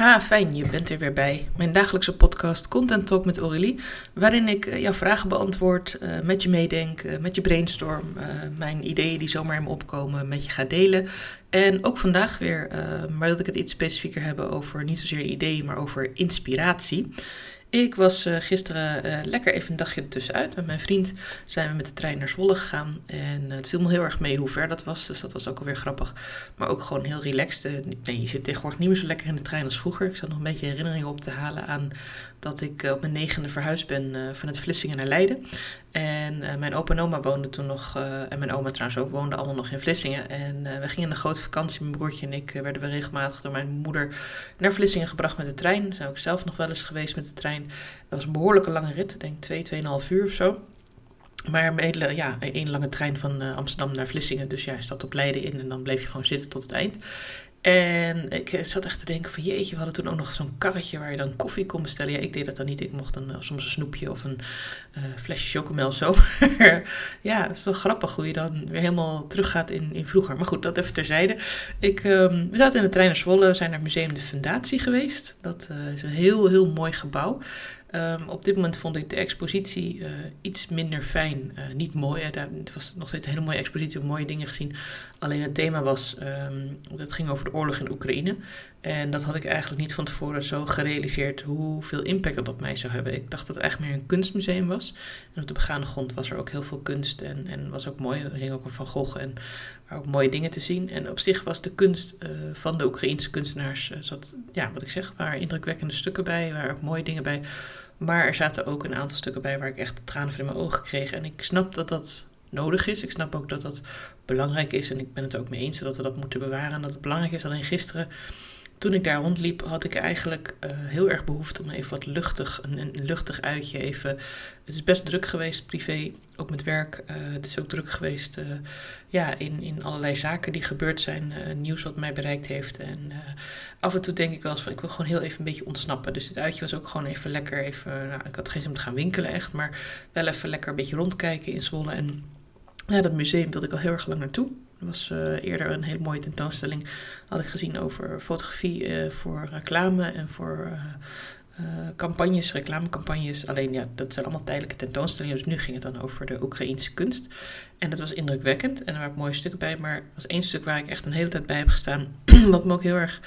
Ha, fijn, je bent er weer bij. Mijn dagelijkse podcast Content Talk met Aurélie, waarin ik eh, jouw vragen beantwoord, uh, met je meedenk, uh, met je brainstorm, mijn ideeën die zomaar in me opkomen met je ga delen. En ook vandaag weer, maar dat ik het iets specifieker hebben over niet zozeer ideeën, maar over inspiratie. Ik was uh, gisteren uh, lekker even een dagje ertussenuit. Met mijn vriend zijn we met de trein naar Zwolle gegaan. En uh, het viel me heel erg mee hoe ver dat was. Dus dat was ook alweer grappig. Maar ook gewoon heel relaxed. nee, je zit tegenwoordig niet meer zo lekker in de trein als vroeger. Ik zat nog een beetje herinneringen op te halen aan dat ik op mijn negende verhuisd ben vanuit Vlissingen naar Leiden. En uh, mijn opa en oma woonden toen nog, uh, en mijn oma trouwens ook, woonden allemaal nog in Vlissingen. En uh, we gingen een grote vakantie, mijn broertje en ik werden we regelmatig door mijn moeder naar Vlissingen gebracht met de trein. Daar zijn ook zelf nog wel eens geweest met de trein. Dat was een behoorlijke lange rit, denk twee, tweeënhalf uur of zo. Maar een ja, één lange trein van Amsterdam naar Vlissingen. Dus ja, je stapt op Leiden in en dan bleef je gewoon zitten tot het eind. En ik zat echt te denken van jeetje, we hadden toen ook nog zo'n karretje waar je dan koffie kon bestellen. Ja, ik deed dat dan niet. Ik mocht dan uh, soms een snoepje of een uh, flesje chocomel zo. ja, het is wel grappig hoe je dan weer helemaal teruggaat in, in vroeger. Maar goed, dat even terzijde. Ik, um, we zaten in de trein naar Zwolle, we zijn naar het Museum de Fundatie geweest. Dat is een heel, heel mooi gebouw. Um, op dit moment vond ik de expositie uh, iets minder fijn. Uh, niet mooi. Het was nog steeds een hele mooie expositie, mooie dingen gezien. Alleen het thema was, um, dat ging over de oorlog in Oekraïne. En dat had ik eigenlijk niet van tevoren zo gerealiseerd hoeveel impact dat op mij zou hebben. Ik dacht dat het echt meer een kunstmuseum was. En op de begane grond was er ook heel veel kunst en, en was ook mooi. Er hing ook een Van Gogh en waren ook mooie dingen te zien. En op zich was de kunst uh, van de Oekraïense kunstenaars, uh, zat, ja, wat ik zeg, waren indrukwekkende stukken bij, waren ook mooie dingen bij. Maar er zaten ook een aantal stukken bij waar ik echt tranen van in mijn ogen kreeg. En ik snap dat dat nodig is. Ik snap ook dat dat belangrijk is. En ik ben het ook mee eens dat we dat moeten bewaren. En dat het belangrijk is. Alleen gisteren toen ik daar rondliep, had ik eigenlijk uh, heel erg behoefte om even wat luchtig, een, luchtig uitje even. Het is best druk geweest, privé, ook met werk. Uh, het is ook druk geweest uh, ja, in, in allerlei zaken die gebeurd zijn, nieuws wat mij bereikt heeft. En af en toe denk ik wel eens van, ik wil gewoon heel even een beetje ontsnappen. Dus het uitje was ook gewoon even lekker, even, nou, ik had geen zin om te gaan winkelen echt, maar wel even lekker een beetje rondkijken in Zwolle. En ja, dat museum wilde ik al heel erg lang naartoe. Er was uh, eerder een hele mooie tentoonstelling, had ik gezien over fotografie uh, voor reclame en voor uh, campagnes, reclamecampagnes. Alleen ja, dat zijn allemaal tijdelijke tentoonstellingen, dus nu ging het dan over de Oekraïnse kunst. En dat was indrukwekkend en er waren mooie stukken bij, maar er was één stuk waar ik echt een hele tijd bij heb gestaan, wat me ook heel erg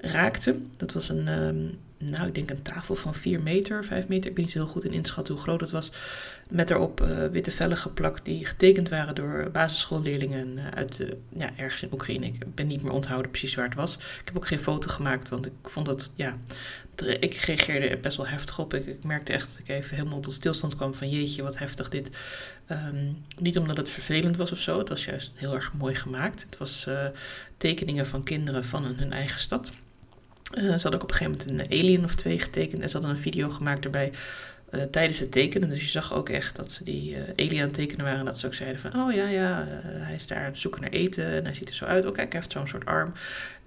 raakte. Dat was een, um, nou ik denk een tafel van 4 meter, 5 meter, ik ben niet zo heel goed in inschatten hoe groot het was. Met erop uh, witte vellen geplakt die getekend waren door basisschoolleerlingen uh, uit uh, ja, ergens in Oekraïne. Ik ben niet meer onthouden precies waar het was. Ik heb ook geen foto gemaakt, want ik vond dat, ja, ik reageerde er best wel heftig op. Ik, ik, merkte echt dat ik even helemaal tot stilstand kwam van jeetje, wat heftig dit. Um, niet omdat het vervelend was of zo, het was juist heel erg mooi gemaakt. Het was tekeningen van kinderen van hun eigen stad. Ze hadden ook op een gegeven moment een alien of twee getekend en ze hadden een video gemaakt erbij uh, tijdens het tekenen. Dus je zag ook echt dat ze die uh, alien tekenen waren. En dat ze ook zeiden van, oh ja, ja, hij is daar aan het zoeken naar eten. En hij ziet er zo uit. Oh kijk, hij heeft zo'n soort arm.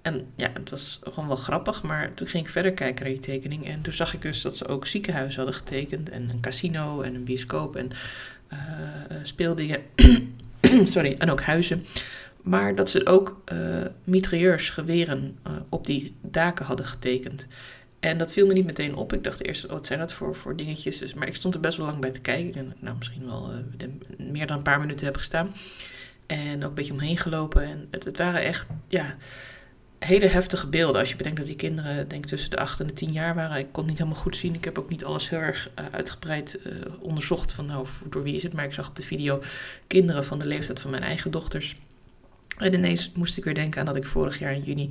En ja, het was gewoon wel grappig. Maar toen ging ik verder kijken naar die tekening. En toen zag ik dus dat ze ook ziekenhuizen hadden getekend. En een casino en een bioscoop en speeldingen. Sorry, en ook huizen. Maar dat ze ook mitrailleurs, geweren op die daken hadden getekend. En dat viel me niet meteen op. Ik dacht eerst, oh, wat zijn dat voor, voor dingetjes? Dus, maar ik stond er best wel lang bij te kijken. Ik nou, misschien wel uh, meer dan een paar minuten heb gestaan. En ook een beetje omheen gelopen. En het, het, waren echt, ja, hele heftige beelden. Als je bedenkt dat die kinderen, denk tussen de 8 en de 10 jaar waren. Ik kon niet helemaal goed zien. Ik heb ook niet alles heel erg uh, uitgebreid uh, onderzocht van, nou, door wie is het. Maar ik zag op de video kinderen van de leeftijd van mijn eigen dochters. En ineens moest ik weer denken aan dat ik vorig jaar in juni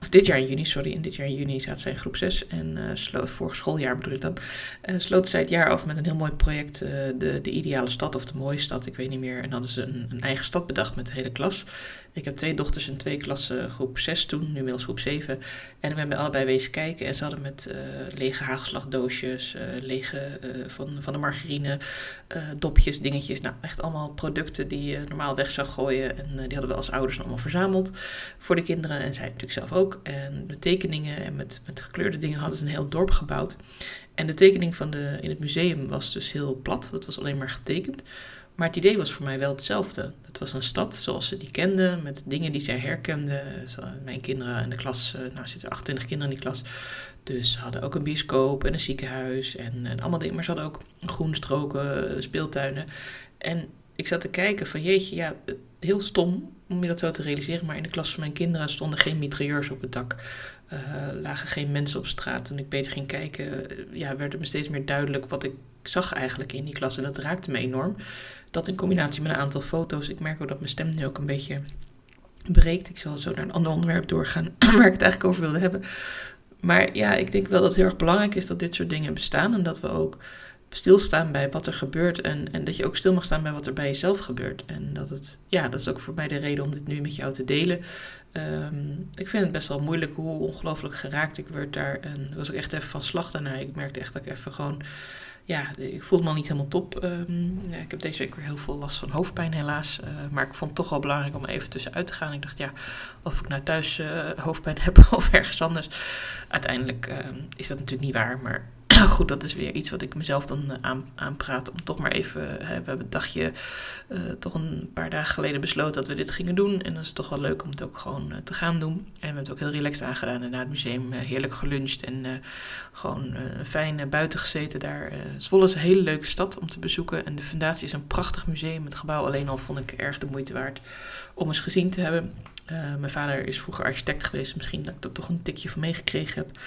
of dit jaar in juni, sorry, in dit jaar in juni zaten zij in groep 6 en uh, sloot, vorig schooljaar bedoel ik dan, uh, sloten zij het jaar af met een heel mooi project, uh, de, de ideale stad of de mooie stad, ik weet niet meer. En hadden ze een, een eigen stad bedacht met de hele klas. Ik heb twee dochters in twee klassen, groep 6 toen, nu inmiddels groep 7. En we hebben allebei wezen kijken en ze hadden met lege hagelslagdoosjes, lege van, van de margarine, dopjes, dingetjes, nou echt allemaal producten die je normaal weg zou gooien. En die hadden we als ouders allemaal verzameld voor de kinderen en zij natuurlijk zelf ook. En de tekeningen en met, met gekleurde dingen hadden ze een heel dorp gebouwd. En de tekening van de, in het museum was dus heel plat. Dat was alleen maar getekend. Maar het idee was voor mij wel hetzelfde. Het was een stad zoals ze die kenden, met dingen die zij herkenden. Mijn kinderen in de klas, eh, nou zitten 28 kinderen in die klas. Dus ze hadden ook een bioscoop en een ziekenhuis en, allemaal dingen. Maar ze hadden ook groenstroken, speeltuinen. En ik zat te kijken van jeetje, ja, heel stom om je dat zo te realiseren. Maar in de klas van mijn kinderen stonden geen mitrailleurs op het dak. Uh, lagen geen mensen op straat. Toen ik beter ging kijken, eh, ja, werd het me steeds meer duidelijk wat ik zag eigenlijk in die klas. En dat raakte me enorm. Dat in combinatie met een aantal foto's. Ik merk ook dat mijn stem nu ook een beetje breekt. Ik zal zo naar een ander onderwerp doorgaan waar ik het eigenlijk over wilde hebben. Maar ja, ik denk wel dat het heel erg belangrijk is dat dit soort dingen bestaan. En dat we ook stilstaan bij wat er gebeurt. En, en dat je ook stil mag staan bij wat er bij jezelf gebeurt. En dat het, ja, dat is ook voor mij de reden om dit nu met jou te delen. Ehm, ik vind het best wel moeilijk hoe ongelooflijk geraakt ik werd daar. En was ook echt even van slag daarna. Ik merkte echt dat ik even gewoon ja, ik voelde me al niet helemaal top. Ehm, ja, ik heb deze week weer heel veel last van hoofdpijn helaas. Uh, maar ik vond het toch wel belangrijk om even tussenuit te gaan. Ik dacht, ja, of ik nou thuis uh, hoofdpijn heb of ergens anders. Uiteindelijk ehm, is dat natuurlijk niet waar, maar goed, dat is weer iets wat ik mezelf dan eh, aan, aanpraat. Om toch maar even. Hè, we hebben het dagje uh, toch een paar dagen geleden besloten dat we dit gingen doen. En dat is toch wel leuk om het ook gewoon uh, te gaan doen. En we hebben het ook heel relaxed aangedaan. En na het museum heerlijk geluncht. En gewoon fijn buiten gezeten daar. Zwolle is een hele leuke stad om te bezoeken. En de Fundatie is een prachtig museum. Het gebouw alleen al vond ik erg de moeite waard om eens gezien te hebben. Uh, mijn vader is vroeger architect geweest, misschien dat ik er toch een tikje van meegekregen heb.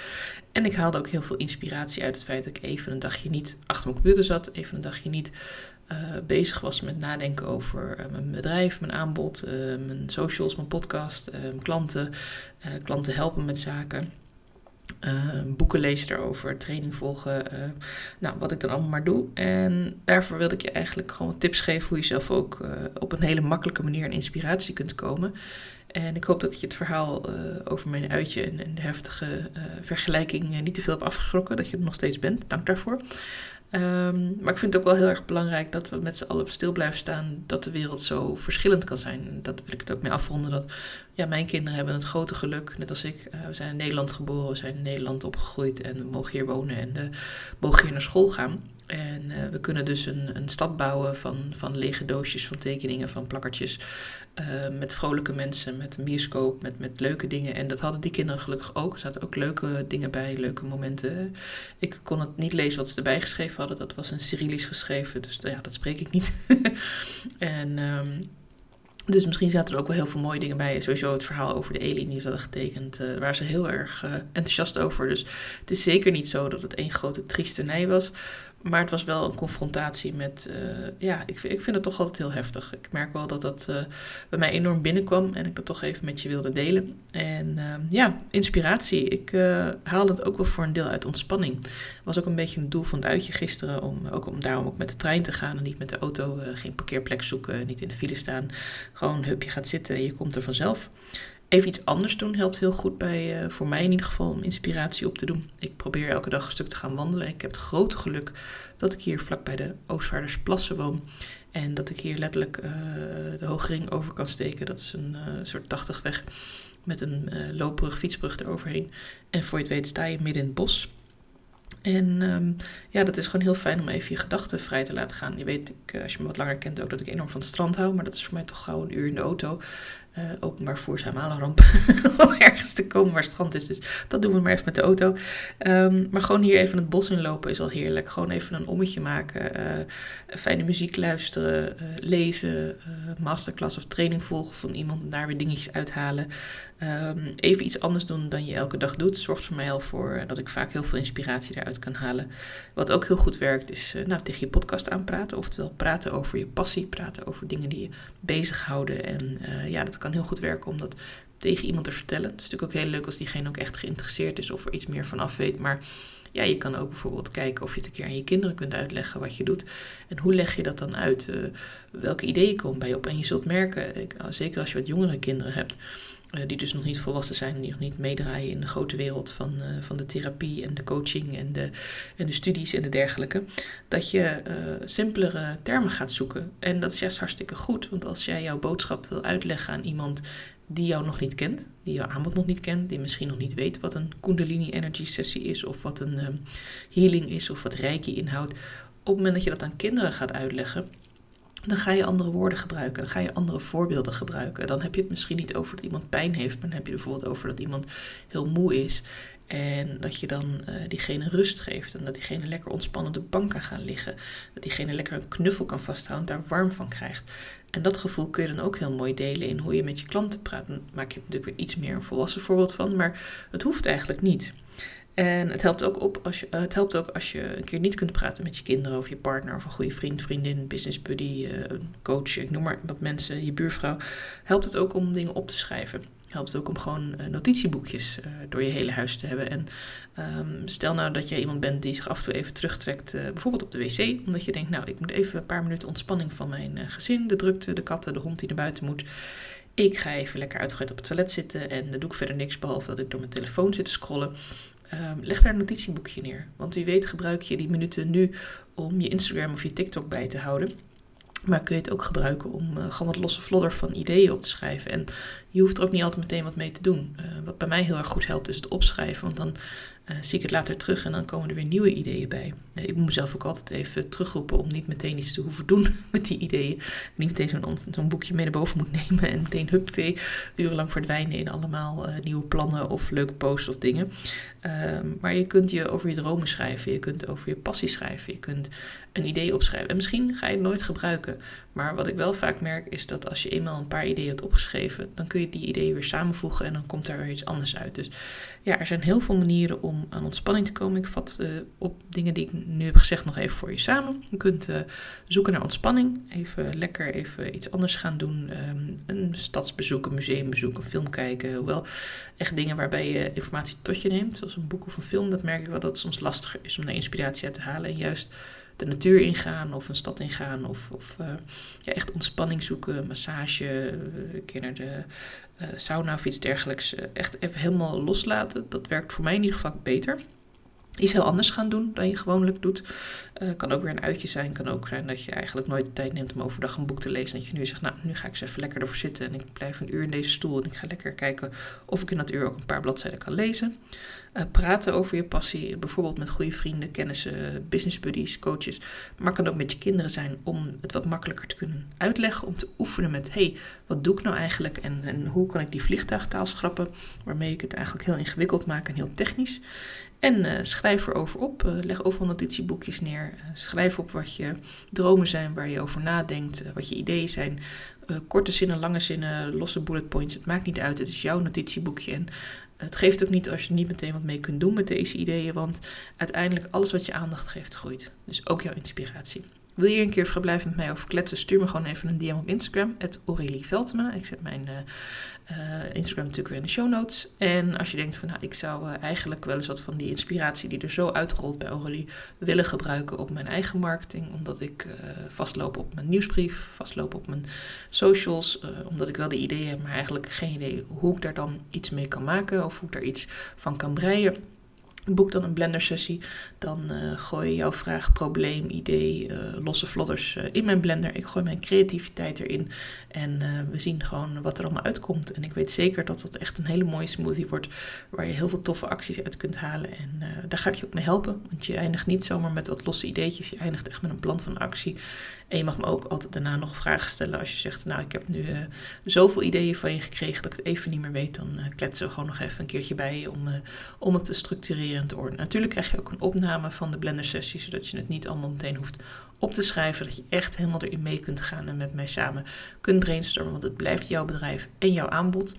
En ik haalde ook heel veel inspiratie uit het feit dat ik even een dagje niet achter mijn computer zat, even een dagje niet uh, bezig was met nadenken over uh, mijn bedrijf, mijn aanbod, mijn socials, mijn podcast, mijn klanten, klanten helpen met zaken. boeken lezen erover, training volgen, nou, wat ik dan allemaal maar doe. En daarvoor wilde ik je eigenlijk gewoon tips geven hoe je zelf ook op een hele makkelijke manier in inspiratie kunt komen. En ik hoop dat ik je het verhaal uh, over mijn uitje en, de heftige uh, vergelijking uh, niet te veel heb afgeschrokken. Dat je er nog steeds bent. Dank daarvoor. Um, maar ik vind het ook wel heel erg belangrijk dat we met z'n allen stil blijven staan. Dat de wereld zo verschillend kan zijn. Dat wil ik het ook mee afronden. Dat ja, mijn kinderen hebben het grote geluk, net als ik. we zijn in Nederland geboren, we zijn in Nederland opgegroeid en we mogen hier wonen en mogen hier naar school gaan. En we kunnen dus een, een stad bouwen van, van lege doosjes, van tekeningen, van plakkertjes. Uh, met vrolijke mensen, met een bioscoop, met, met leuke dingen. En dat hadden die kinderen gelukkig ook. Er zaten ook leuke dingen bij, leuke momenten. Ik kon het niet lezen wat ze erbij geschreven hadden. Dat was een Cyrillisch geschreven, dus ja, dat spreek ik niet. en... Um, dus misschien zaten er ook wel heel veel mooie dingen bij. Sowieso het verhaal over de alien die ze hadden getekend. Uh, waar ze heel erg uh, enthousiast over. Dus het is zeker niet zo dat het één grote triesternij was. Maar het was wel een confrontatie met, uh, ja, ik, ik vind het toch altijd heel heftig. Ik merk wel dat dat uh, bij mij enorm binnenkwam en ik dat toch even met je wilde delen. En uh, ja, inspiratie. Ik haalde het ook wel voor een deel uit ontspanning. Was ook een beetje een doel van het uitje gisteren, om, ook om daarom ook met de trein te gaan en niet met de auto. geen parkeerplek zoeken, niet in de file staan. Gewoon hup, je gaat zitten en je komt er vanzelf. Even iets anders doen helpt heel goed bij, uh, voor mij in ieder geval, om inspiratie op te doen. Ik probeer elke dag een stuk te gaan wandelen. Ik heb het grote geluk dat ik hier vlak bij de Oostvaardersplassen woon. En dat ik hier letterlijk uh, de Hoogring over kan steken. Dat is een uh, soort 80 weg met een loopbrug, fietsbrug eroverheen. En voor je het weet sta je midden in het bos. En um, ja, dat is gewoon heel fijn om even je gedachten vrij te laten gaan. Je weet, ik, als je me wat langer kent, ook dat ik enorm van het strand hou. Maar dat is voor mij toch gauw een uur in de auto. Uh, openbaar zijn ramp om ergens te komen waar strand is. Dus dat doen we maar even met de auto. Um, maar gewoon hier even het bos inlopen is al heerlijk. Gewoon even een ommetje maken. Uh, fijne muziek luisteren. Uh, lezen. masterclass of training volgen van iemand. Daar weer dingetjes uithalen. Um, even iets anders doen dan je elke dag doet. Zorgt voor mij al voor dat ik vaak heel veel inspiratie daaruit kan halen. Wat ook heel goed werkt is nou, tegen je podcast aanpraten. Oftewel praten over je passie. Praten over dingen die je bezighouden. En ja, dat kan heel goed werken om dat tegen iemand te vertellen. Het is natuurlijk ook heel leuk als diegene ook echt geïnteresseerd is of er iets meer van af weet. Maar ja, je kan ook bijvoorbeeld kijken of je het een keer aan je kinderen kunt uitleggen wat je doet. En hoe leg je dat dan uit? Uh, welke ideeën komen bij je op? En je zult merken, ik, zeker als je wat jongere kinderen hebt, uh, die dus nog niet volwassen zijn, die nog niet meedraaien in de grote wereld van, uh, van de therapie en de coaching en de, en de studies en de dergelijke, dat je simpelere termen gaat zoeken. En dat is juist hartstikke goed, want als jij jouw boodschap wil uitleggen aan iemand die jou nog niet kent, die jouw aanbod nog niet kent, die misschien nog niet weet wat een Kundalini Energy sessie is, of wat een um, healing is, of wat Reiki inhoudt. Op het moment dat je dat aan kinderen gaat uitleggen, dan ga je andere woorden gebruiken, dan ga je andere voorbeelden gebruiken. Dan heb je het misschien niet over dat iemand pijn heeft, maar dan heb je bijvoorbeeld over dat iemand heel moe is. En dat je dan uh, diegene rust geeft en dat diegene lekker ontspannen op de bank kan gaan liggen. Dat diegene lekker een knuffel kan vasthouden, daar warm van krijgt. En dat gevoel kun je dan ook heel mooi delen in hoe je met je klanten praat. Dan maak je natuurlijk weer iets meer een volwassen voorbeeld van, maar het hoeft eigenlijk niet. En het helpt, ook op als je, uh, het helpt ook als je een keer niet kunt praten met je kinderen of je partner of een goede vriend, vriendin, business buddy, uh, coach, ik noem maar wat mensen, je buurvrouw. Helpt het ook om dingen op te schrijven. Helpt ook om gewoon uh, notitieboekjes door je hele huis te hebben. En um, stel nou dat je iemand bent die zich af en toe even terugtrekt, bijvoorbeeld op de wc, omdat je denkt, nou, ik moet even een paar minuten ontspanning van mijn gezin, de drukte, de katten, de hond die naar buiten moet. Ik ga even lekker uitgegooid op het toilet zitten en dan doe ik verder niks behalve dat ik door mijn telefoon zit te scrollen. Um, leg daar een notitieboekje neer. Want wie weet gebruik je die minuten nu om je Instagram of je TikTok bij te houden. Maar kun je het ook gebruiken om uh, gewoon wat losse vlodder van ideeën op te schrijven. En je hoeft er ook niet altijd meteen wat mee te doen. Uh, wat bij mij heel erg goed helpt is het opschrijven. Want dan uh, zie ik het later terug en dan komen er weer nieuwe ideeën bij. Uh, ik moet mezelf ook altijd even terugroepen om niet meteen iets te hoeven doen met die ideeën. Niet meteen zo'n zo'n boekje mee naar boven moet nemen en meteen hupte urenlang verdwijnen in allemaal uh, nieuwe plannen of leuke posts of dingen. Ehm, maar je kunt je over je dromen schrijven, je kunt over je passie schrijven, je kunt een idee opschrijven. En misschien ga je het nooit gebruiken. Maar wat ik wel vaak merk is dat als je eenmaal een paar ideeën hebt opgeschreven, dan kun je die ideeën weer samenvoegen en dan komt daar weer iets anders uit. Dus ja, er zijn heel veel manieren om aan ontspanning te komen. Ik vat uh, op dingen die ik nu heb gezegd nog even voor je samen. Je kunt uh, zoeken naar ontspanning, even lekker even iets anders gaan doen. Um, een stadsbezoek, een museumbezoek, een film kijken. Hoewel echt dingen waarbij je informatie tot je neemt, zoals een boek of een film, dat merk ik wel dat het soms lastiger is om daar inspiratie uit te halen. En juist de natuur ingaan of een stad ingaan of, of uh, ja, echt ontspanning zoeken, massage, keer naar de uh, sauna of iets dergelijks. Uh, echt even helemaal loslaten. Dat werkt voor mij in ieder geval beter. Iets heel anders gaan doen dan je gewoonlijk doet. Uh, kan ook weer een uitje zijn. Kan ook zijn dat je eigenlijk nooit de tijd neemt om overdag een boek te lezen. Dat je nu zegt, nou, nu ga ik eens even lekker ervoor zitten. En ik blijf een uur in deze stoel. En ik ga lekker kijken of ik in dat uur ook een paar bladzijden kan lezen. Uh, praten over je passie. Bijvoorbeeld met goede vrienden, kennissen, business buddies, coaches. Maar kan ook met je kinderen zijn om het wat makkelijker te kunnen uitleggen. Om te oefenen met, hey, wat doe ik nou eigenlijk? En, en hoe kan ik die vliegtuigtaal schrappen? Waarmee ik het eigenlijk heel ingewikkeld maak en heel technisch. En uh, schrijf erover op. Uh, leg overal notitieboekjes neer. Uh, schrijf op wat je dromen zijn, waar je over nadenkt, wat je ideeën zijn. korte zinnen, lange zinnen, losse bullet points. Het maakt niet uit. Het is jouw notitieboekje. En het geeft ook niet als je niet meteen wat mee kunt doen met deze ideeën. Want uiteindelijk alles wat je aandacht geeft groeit. Dus ook jouw inspiratie. Wil je een keer verblijven met mij over kletsen? Stuur me gewoon even een DM op Instagram, Aurelie Veldma. Ik zet mijn uh, uh, Instagram natuurlijk weer in de show notes. En als je denkt van, nou, ik zou uh, eigenlijk wel eens wat van die inspiratie die er zo uitrolt bij Aurelie willen gebruiken op mijn eigen marketing. Omdat ik vastloop op mijn nieuwsbrief, vastloop op mijn socials. omdat ik wel de ideeën heb, maar eigenlijk geen idee hoe ik daar dan iets mee kan maken of hoe ik daar iets van kan breien Boek dan een blender sessie. Dan uh, gooi je jouw vraag, probleem, idee, uh, losse vlodders uh, in mijn blender. Ik gooi mijn creativiteit erin. En we zien gewoon wat er allemaal uitkomt. En ik weet zeker dat dat echt een hele mooie smoothie wordt. Waar je heel veel toffe acties uit kunt halen. En daar ga ik je ook mee helpen. Want je eindigt niet zomaar met wat losse ideetjes. Je eindigt echt met een plan van actie. En je mag me ook altijd daarna nog vragen stellen als je zegt, nou ik heb nu zoveel ideeën van je gekregen dat ik het even niet meer weet. Dan kletsen we gewoon nog even een keertje bij om, om het te structureren ordenen. Natuurlijk krijg je ook een opname van de blender sessie, zodat je het niet allemaal meteen hoeft op te schrijven. Dat je echt helemaal erin mee kunt gaan en met mij samen kunt brainstormen. Want het blijft jouw bedrijf en jouw aanbod.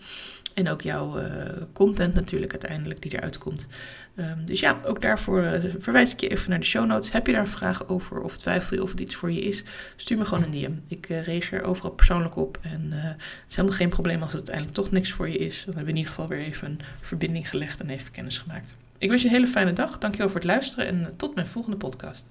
En ook jouw uh, content natuurlijk uiteindelijk die eruit komt. Um, dus ja, ook daarvoor uh, verwijs ik je even naar de show notes. Heb je daar vragen over of twijfel je of het iets voor je is? Stuur me gewoon een DM. Ik uh, reageer overal persoonlijk op. En het is helemaal geen probleem als het uiteindelijk toch niks voor je is. Dan hebben we in ieder geval weer even een verbinding gelegd en even kennis gemaakt. Ik wens je een hele fijne dag. Dankjewel voor het luisteren en tot mijn volgende podcast.